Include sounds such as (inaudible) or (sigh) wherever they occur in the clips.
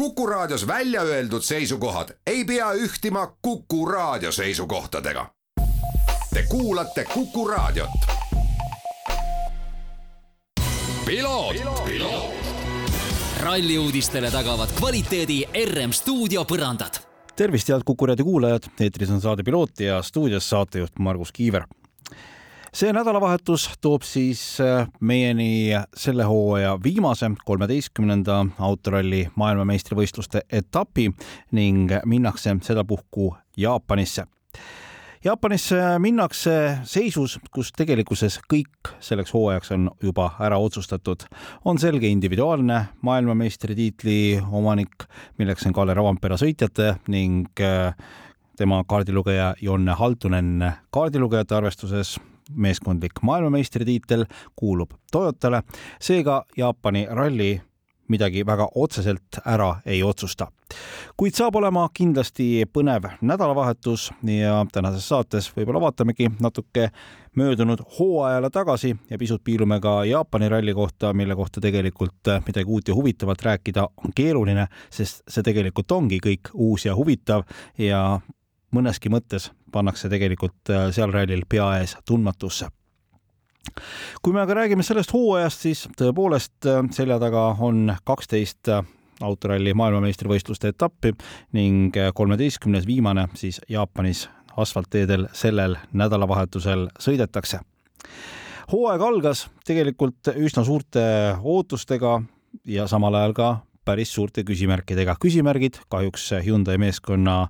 Kuku Raadios välja öeldud seisukohad ei pea ühtima Kuku Raadio seisukohtadega. Te kuulate Kuku Raadiot. ralli uudistele tagavad kvaliteedi RM stuudio põrandad. tervist, head Kuku raadio kuulajad, eetris on saade Piloot ja stuudios saatejuht Margus Kiiver. See nädalavahetus toob siis äh, meieni selle hooaja viimase, kolmeteistkümnenda autoralli maailmameistrivõistluste etapi ning minnakse sedapuhku Jaapanisse Jaapanisse minnakse seisus, kus tegelikkuses kõik selleks hooajaks on juba ära otsustatud. on selge individuaalne maailmameistritiitli omanik, milleks on Kalle Ravampere sõitjate ning äh, tema kaardilugeja Jonne Haltunen kaardilugejate arvestuses meeskondlik maailmameistritiitel kuulub Toyotale, seega Jaapani ralli midagi väga otseselt ära ei otsusta. kuid saab olema kindlasti põnev nädalavahetus ja tänases saates võib-olla vaatamegi natuke möödunud hooajale tagasi ja pisut piilume ka Jaapani ralli kohta, mille kohta tegelikult midagi uut ja huvitavat rääkida on keeruline, sest see tegelikult ongi kõik uus ja huvitav ja mõneski mõttes pannakse tegelikult seal rallil pea ees tundmatusse kui me aga räägime sellest hooajast, siis tõepoolest äh, selja taga on kaksteist äh, autoralli maailmameistrivõistluste etappi ning äh, kolmeteistkümnes viimane siis Jaapanis asfaltteedel sellel nädalavahetusel sõidetakse. hooaeg algas tegelikult üsna suurte ootustega ja samal ajal ka päris suurte küsimärkidega. küsimärgid kahjuks Hyundai meeskonna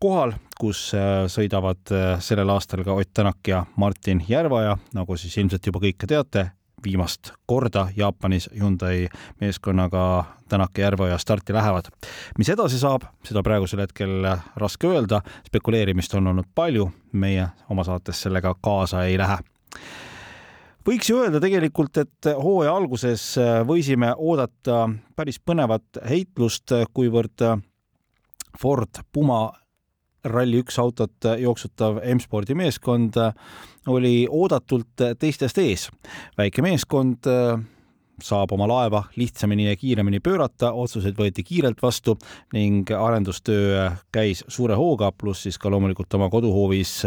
kohal, kus äh, sõidavad äh, sellel aastal ka Ott Tänak ja Martin Järvaja, nagu siis ilmselt juba kõik teate, viimast korda Jaapanis Hyundai meeskonnaga Tänak ja Järveoja starti lähevad. mis edasi saab, seda praegusel hetkel raske öelda, spekuleerimist on olnud palju, meie oma saates sellega kaasa ei lähe võiks ju öelda tegelikult, et hooaja alguses võisime oodata päris põnevat heitlust, kuivõrd Ford Puma Rally1 autot jooksutav M-spordi meeskond oli oodatult teistest ees. väike meeskond äh, saab oma laeva lihtsamini ja kiiremini pöörata, otsuseid võeti kiirelt vastu ning arendustöö käis suure hooga, pluss siis ka loomulikult oma koduhoovis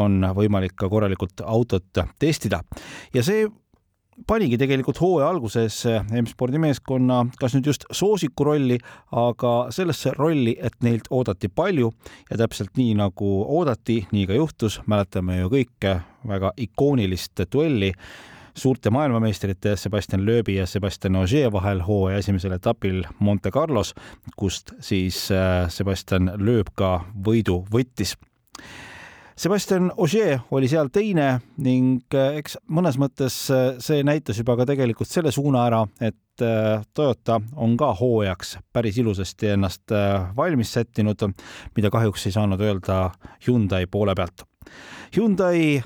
on võimalik ka korralikult autot testida. ja see panigi tegelikult hooaja alguses M-spordi meeskonna kas nüüd just soosiku rolli, aga sellesse rolli, et neilt oodati palju ja täpselt nii nagu oodati, nii ka juhtus, mäletame ju kõike väga ikoonilist duelli suurte maailmameistrite Sebastian Loebi ja Sebastian Ogier vahel hooaja esimesel etapil Monte Carlos, kust siis äh, Sebastian Loeb ka võidu võttis Sebastian Ogier oli seal teine ning äh, eks mõnes mõttes äh, see näitas juba ka tegelikult selle suuna ära, et äh, Toyota on ka hooajaks päris ilusasti ennast valmis sättinud, mida kahjuks ei saanud öelda Hyundai poole pealt. Hyundai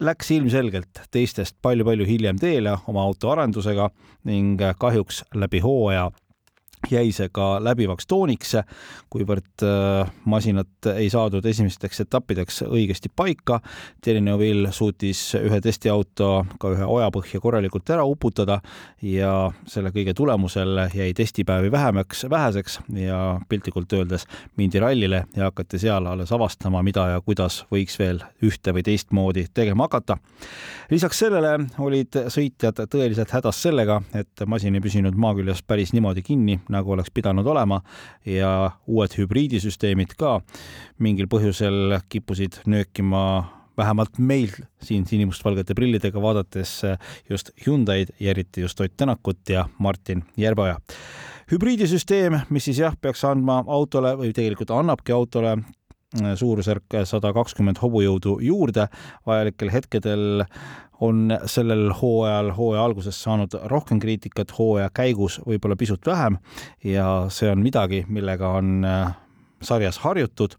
läks ilmselgelt teistest palju-palju hiljem teele oma auto arendusega ning kahjuks läbi hooaja jäi see ka läbivaks tooniks, kuivõrd äh, masinat ei saadud esimesteks etappideks õigesti paika. Neuville suutis ühe testiauto ka ühe ojapõhja korralikult ära uputada ja selle kõige tulemusel jäi testipäevi vähemaks, väheseks ja piltlikult öeldes mindi rallile ja hakati seal alles avastama, mida ja kuidas võiks veel ühte või teistmoodi tegema hakata. lisaks sellele olid sõitjad tõeliselt hädas sellega, et masin ei püsinud maa küljes päris niimoodi kinni, nagu oleks pidanud olema ja uued hübriidisüsteemid ka mingil põhjusel kippusid nöökima vähemalt meil siin sinimustvalgete prillidega vaadates just Hyundai'd ja eriti just Ott Tänakut ja Martin Järveoja. hübriidisüsteem, mis siis jah, peaks andma autole või tegelikult annabki autole suurusjärk sada kakskümmend hobujõudu juurde. vajalikel hetkedel on sellel hooajal, hooaja alguses saanud rohkem kriitikat, hooaja käigus võib-olla pisut vähem. ja see on midagi, millega on sarjas harjutud.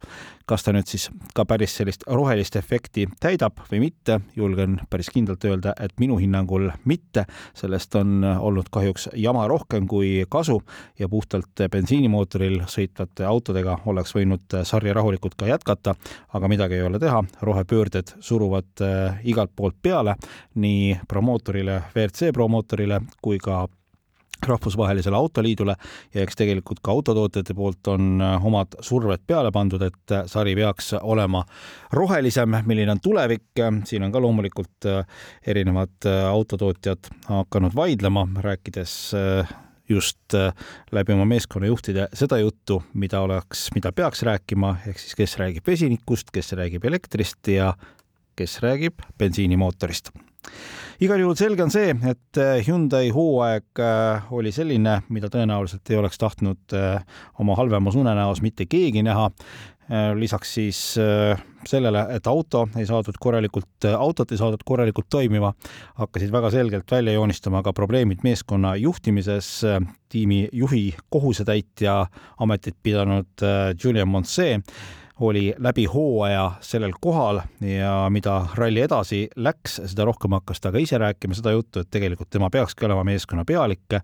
kas ta nüüd siis ka päris sellist rohelist efekti täidab või mitte, julgen päris kindlalt öelda, et minu hinnangul mitte. sellest on olnud kahjuks jama rohkem kui kasu ja puhtalt bensiinimootoril sõitvate autodega oleks võinud sarja rahulikult ka jätkata, aga midagi ei ole teha, rohepöörded suruvad äh, igalt poolt peale nii promootorile, WRC promootorile kui ka rahvusvahelisele autoliidule ja eks tegelikult ka autotootjate poolt on äh, omad surved peale pandud, et äh, sari peaks olema rohelisem, milline on tulevik. siin on ka loomulikult äh, erinevad autotootjad hakanud vaidlema, rääkides just läbi oma meeskonnajuhtide seda juttu, mida oleks, mida peaks rääkima, ehk siis kes räägib vesinikust, kes räägib elektrist ja kes räägib bensiinimootorist igal juhul selge on see, et äh, Hyundai hooaeg äh, oli selline, mida tõenäoliselt ei oleks tahtnud äh, oma halvemas unenäos mitte keegi näha. lisaks siis sellele, et auto ei saadud korralikult, autot ei saadud korralikult toimima, hakkasid väga selgelt välja joonistama ka probleemid meeskonna juhtimises. tiimi juhi kohusetäitja ametit pidanud Julian Monse oli läbi hooaja sellel kohal ja mida ralli edasi läks, seda rohkem hakkas ta ka ise rääkima seda juttu, et tegelikult tema peakski olema meeskonna pealik.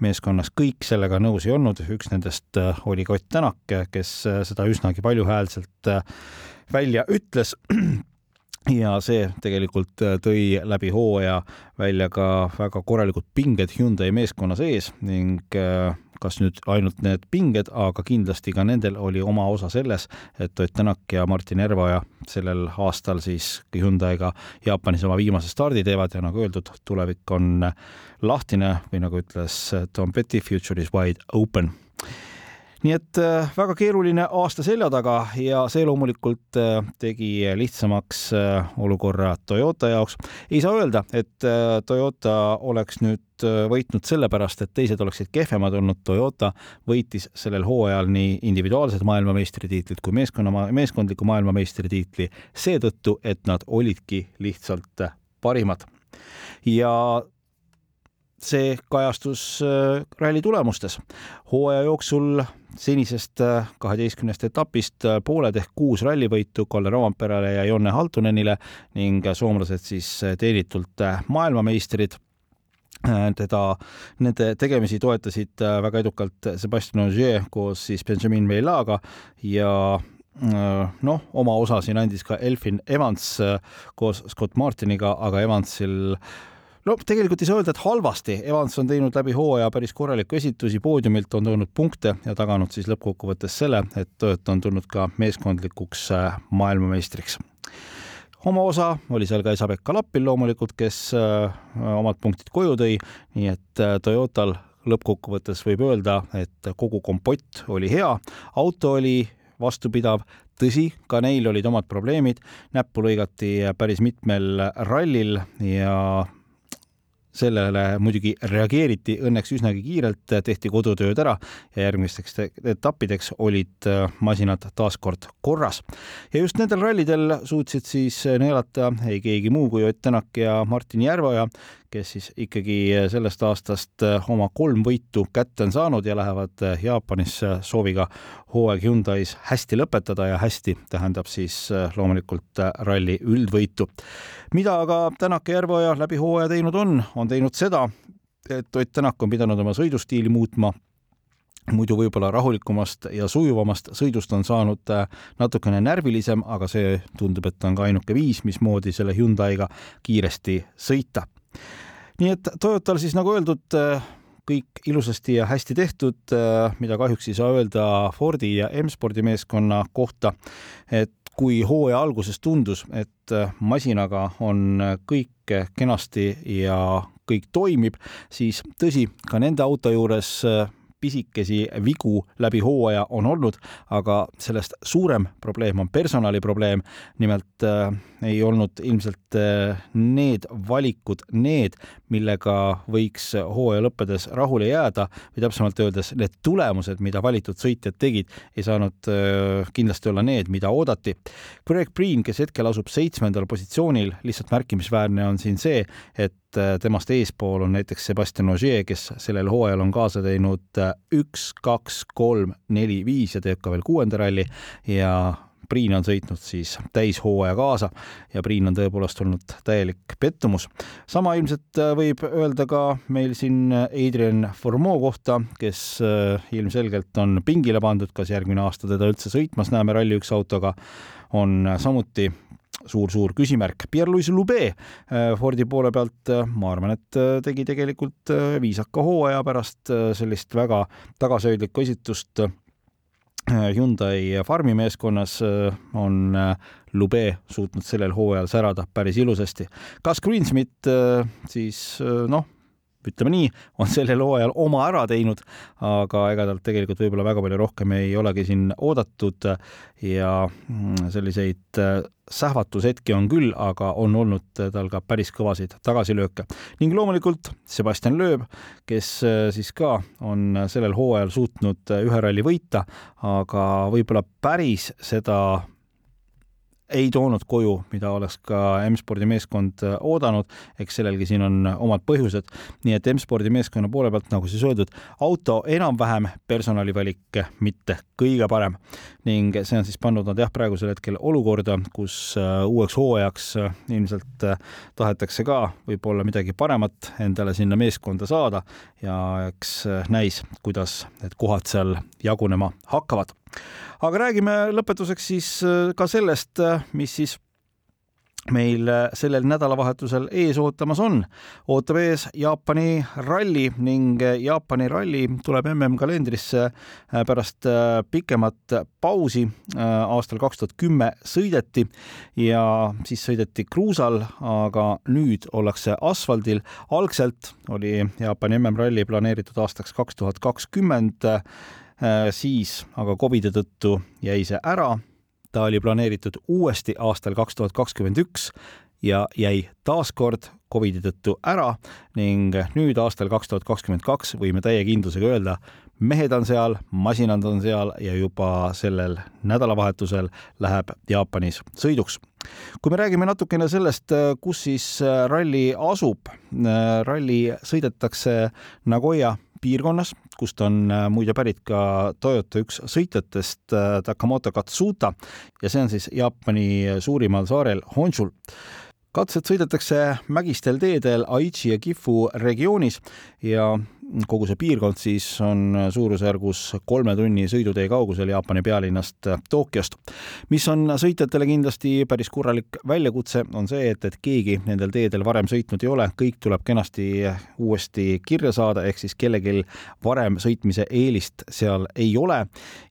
meeskonnas kõik sellega nõus ei olnud, üks nendest äh, oli Kott Tänak, kes äh, seda üsnagi valjuhäälselt äh, välja ütles (clears throat) ja see tegelikult tõi läbi hooaja välja ka väga korralikud pinged Hyundai meeskonna sees ning kas nüüd ainult need pinged, aga kindlasti ka nendel oli oma osa selles, et Ott Tänak ja Martin Järveoja sellel aastal siis Hyundai'ga Jaapanis oma viimase stardi teevad ja nagu öeldud, tulevik on lahtine või nagu ütles Tom Petty, future is wide open nii et äh, väga keeruline aasta selja taga ja see loomulikult äh, tegi lihtsamaks äh, olukorra Toyota jaoks. ei saa öelda, et Toyota oleks nüüd võitnud sellepärast, et teised oleksid kehvemad olnud. Toyota võitis sellel hooajal nii individuaalsed maailmameistritiitlid kui meeskonna, meeskondliku maailmameistritiitli seetõttu, et nad olidki lihtsalt parimad. ja see kajastus ralli tulemustes. hooaja jooksul senisest äh, kaheteistkümnest etapist äh, pooled ehk kuus rallivõitu Kalle Roomperele ja Jonne Haltunenile ning soomlased siis äh, teenitult maailmameistrid teda, nende tegemisi toetasid väga edukalt Sebastian Ogier koos siis Benjamin Veilaga ja noh, oma osa siin andis ka Elfin Evans koos Scott Martiniga, aga Evansil äh, no tegelikult ei saa öelda, et halvasti, Evans on teinud läbi hooaja päris korralikke esitusi, poodiumilt on toonud punkte ja taganud siis lõppkokkuvõttes selle, et Toyota on tulnud ka meeskondlikuks äh, maailmameistriks. Oma osa oli seal ka Esa-Pekka Lappil loomulikult, kes äh, omad punktid koju tõi, nii et äh, Toyotal lõppkokkuvõttes võib öelda, et kogu kompott oli hea, auto oli vastupidav, tõsi, ka neil olid omad probleemid, näppu lõigati päris mitmel rallil ja sellele muidugi reageeriti õnneks üsnagi kiirelt, tehti kodutööd ära ja järgmisteks etappideks olid äh, masinad taas kord korras. ja just nendel rallidel suutsid siis neelata ei keegi muu kui Ott Tänak ja Martin Järveoja, kes siis ikkagi sellest aastast äh, oma kolm võitu kätte on saanud ja lähevad äh, Jaapanisse sooviga hooaeg Hyundai's hästi lõpetada ja hästi tähendab siis äh, loomulikult ralli üldvõitu. mida aga Tänak ja Järveoja läbi hooaja teinud on, on teinud seda, et Ott Tänak on pidanud oma sõidustiili muutma muidu võib-olla rahulikumast ja sujuvamast sõidust on saanud natukene närvilisem, aga see tundub, et on ka ainuke viis, mismoodi selle Hyundai'ga kiiresti sõita nii et Toyotal siis nagu öeldud, äh, kõik ilusasti ja hästi tehtud, äh, mida kahjuks ei saa öelda Fordi ja M-spordi meeskonna kohta. et kui hooaja alguses tundus, et äh, masinaga on kõik kenasti ja kõik toimib, siis tõsi, ka nende auto juures pisikesi vigu läbi hooaja on olnud, aga sellest suurem probleem on personaliprobleem. nimelt äh, ei olnud ilmselt äh, need valikud need, millega võiks hooaja lõppedes rahule jääda või täpsemalt öeldes need tulemused, mida valitud sõitjad tegid, ei saanud äh, kindlasti olla need, mida oodati. Greg Green, kes hetkel asub seitsmendal positsioonil, lihtsalt märkimisväärne on siin see, et Äh, temast eespool on näiteks Sebastian Ogier, kes sellel hooajal on kaasa teinud äh, üks, kaks, kolm, neli, viis ja teeb ka veel kuuenda ralli ja Priin on sõitnud siis täishooaja kaasa ja Priin on tõepoolest olnud täielik pettumus. sama ilmselt äh, võib öelda ka meil siin Adrian Formeau kohta, kes ilmselgelt on pingile pandud, kas järgmine aasta teda üldse sõitmas näeme Rally1 autoga, on samuti suur-suur küsimärk. Pierre-Louis Lube Fordi poole pealt, ma arvan, et tegi tegelikult viisaka hooaja pärast sellist väga tagasihoidlikku esitust Hyundai farmimeeskonnas on Lube suutnud sellel hooajal särada päris ilusasti. kas Greensmith siis noh, ütleme nii, on sellel hooajal oma ära teinud, aga ega talt tegelikult võib-olla väga palju rohkem ei olegi siin oodatud ja mm, selliseid äh, sähvatushetki on küll, aga on olnud tal ka päris kõvasid tagasilööke. ning loomulikult Sebastian Loeb, kes äh, siis ka on sellel hooajal suutnud ühe ralli võita, aga võib-olla päris seda ei toonud koju, mida oleks ka M-spordi meeskond äh, oodanud, eks sellelgi siin on omad põhjused. nii et M-spordi meeskonna poole pealt, nagu siis öeldud, auto enam-vähem personalivalik mitte kõige parem. Ning see on siis pannud nad jah, praegusel hetkel olukorda, kus äh, uueks hooajaks äh, ilmselt tahetakse ka võib-olla midagi paremat endale sinna meeskonda saada. Ja eks näis, kuidas need kohad seal jagunema hakkavad aga räägime lõpetuseks siis äh, ka sellest, äh, mis siis meil äh, sellel nädalavahetusel ees ootamas on. ootab ees Jaapani ralli ning Jaapani ralli tuleb MM-kalendrisse pärast pikemat pausi. aastal kaks tuhat kümme sõideti ja siis sõideti kruusal, aga nüüd ollakse asfaldil. algselt oli Jaapani MM-ralli planeeritud aastaks kaks tuhat kakskümmend siis aga Covidi tõttu jäi see ära. ta oli planeeritud uuesti aastal kaks tuhat kakskümmend üks ja jäi taaskord Covidi tõttu ära ning nüüd aastal kaks tuhat kakskümmend kaks võime täie kindlusega öelda, mehed on seal, masinad on seal ja juba sellel nädalavahetusel läheb Jaapanis sõiduks. kui me räägime natukene sellest, kus siis ralli asub, ralli sõidetakse Nagoya piirkonnas, kust on äh, muide pärit ka Toyota üks sõitjatest äh, Takamoto Katsuta ja see on siis Jaapani suurimal saarel Honshul. Katsed sõidetakse mägistel teedel Aichi ja Gifu regioonis ja kogu see piirkond siis on suurusjärgus kolme tunni sõidutee kaugusel Jaapani pealinnast Tokyost. mis on sõitjatele kindlasti päris korralik väljakutse, on see, et, et keegi nendel teedel varem sõitnud ei ole, kõik tuleb kenasti uuesti kirja saada, ehk siis kellelgi varem sõitmise eelist seal ei ole.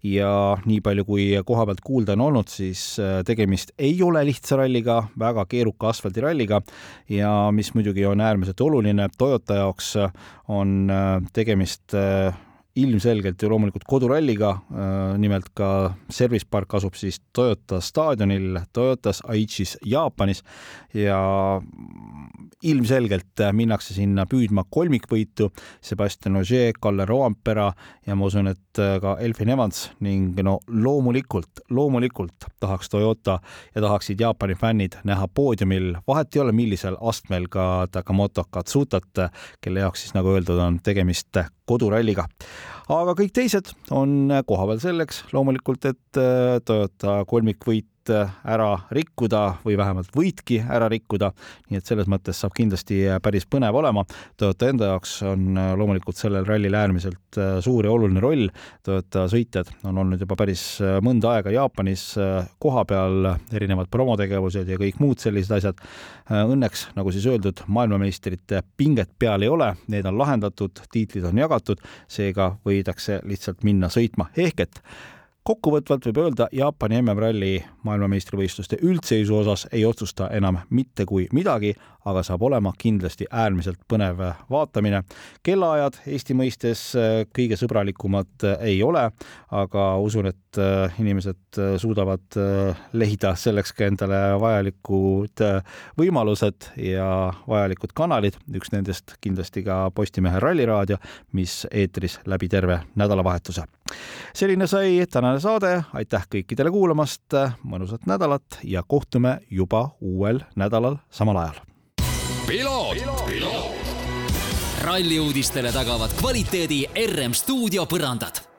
ja nii palju, kui koha pealt kuulda on olnud, siis tegemist ei ole lihtsa ralliga, väga keeruka asfaldiralliga. ja mis muidugi on äärmiselt oluline Toyota jaoks, on tegemist äh, ilmselgelt ju loomulikult koduralliga, äh, nimelt ka Service Park asub siis Toyota staadionil Toyotas Aichis Jaapanis ja ilmselgelt minnakse sinna püüdma kolmikvõitu, Sebastian Ogier, Kalle Roompera ja ma usun, et ka Elfin Evans ning no loomulikult, loomulikult tahaks Toyota ja tahaksid Jaapani fännid näha poodiumil, vahet ei ole, millisel astmel ka Takamoto Katsutat, kelle jaoks siis nagu öeldud, on tegemist koduralliga. aga kõik teised on kohapeal selleks loomulikult, et äh, Toyota kolmikvõit ära rikkuda või vähemalt võidki ära rikkuda. nii et selles mõttes saab kindlasti äh, päris põnev olema. Toyota enda jaoks on äh, loomulikult sellel rallil äärmiselt suur ja oluline roll. Toyota sõitjad on olnud juba päris mõnda aega Jaapanis kohapeal, erinevad promotegevused ja kõik muud sellised asjad. Õnneks, nagu siis öeldud, maailmameistrite pinget peal ei ole, need on lahendatud, tiitlid on jagatud, seega võidakse lihtsalt minna sõitma, ehk et kokkuvõtvalt võib öelda, Jaapani MM-ralli maailmameistrivõistluste üldseisu osas ei otsusta enam mitte kui midagi, aga saab olema kindlasti äärmiselt põnev vaatamine. kellaajad Eesti mõistes äh, kõige sõbralikumad äh, ei ole, aga usun, et äh, inimesed suudavad leida selleks ka endale vajalikud võimalused ja vajalikud kanalid, üks nendest kindlasti ka Postimehe Ralliraadio, mis eetris läbi terve nädalavahetuse. selline sai tänane saade, aitäh kõikidele kuulamast, mõnusat nädalat ja kohtume juba uuel nädalal samal ajal. Ralli uudistele tagavad kvaliteedi RM stuudio põrandad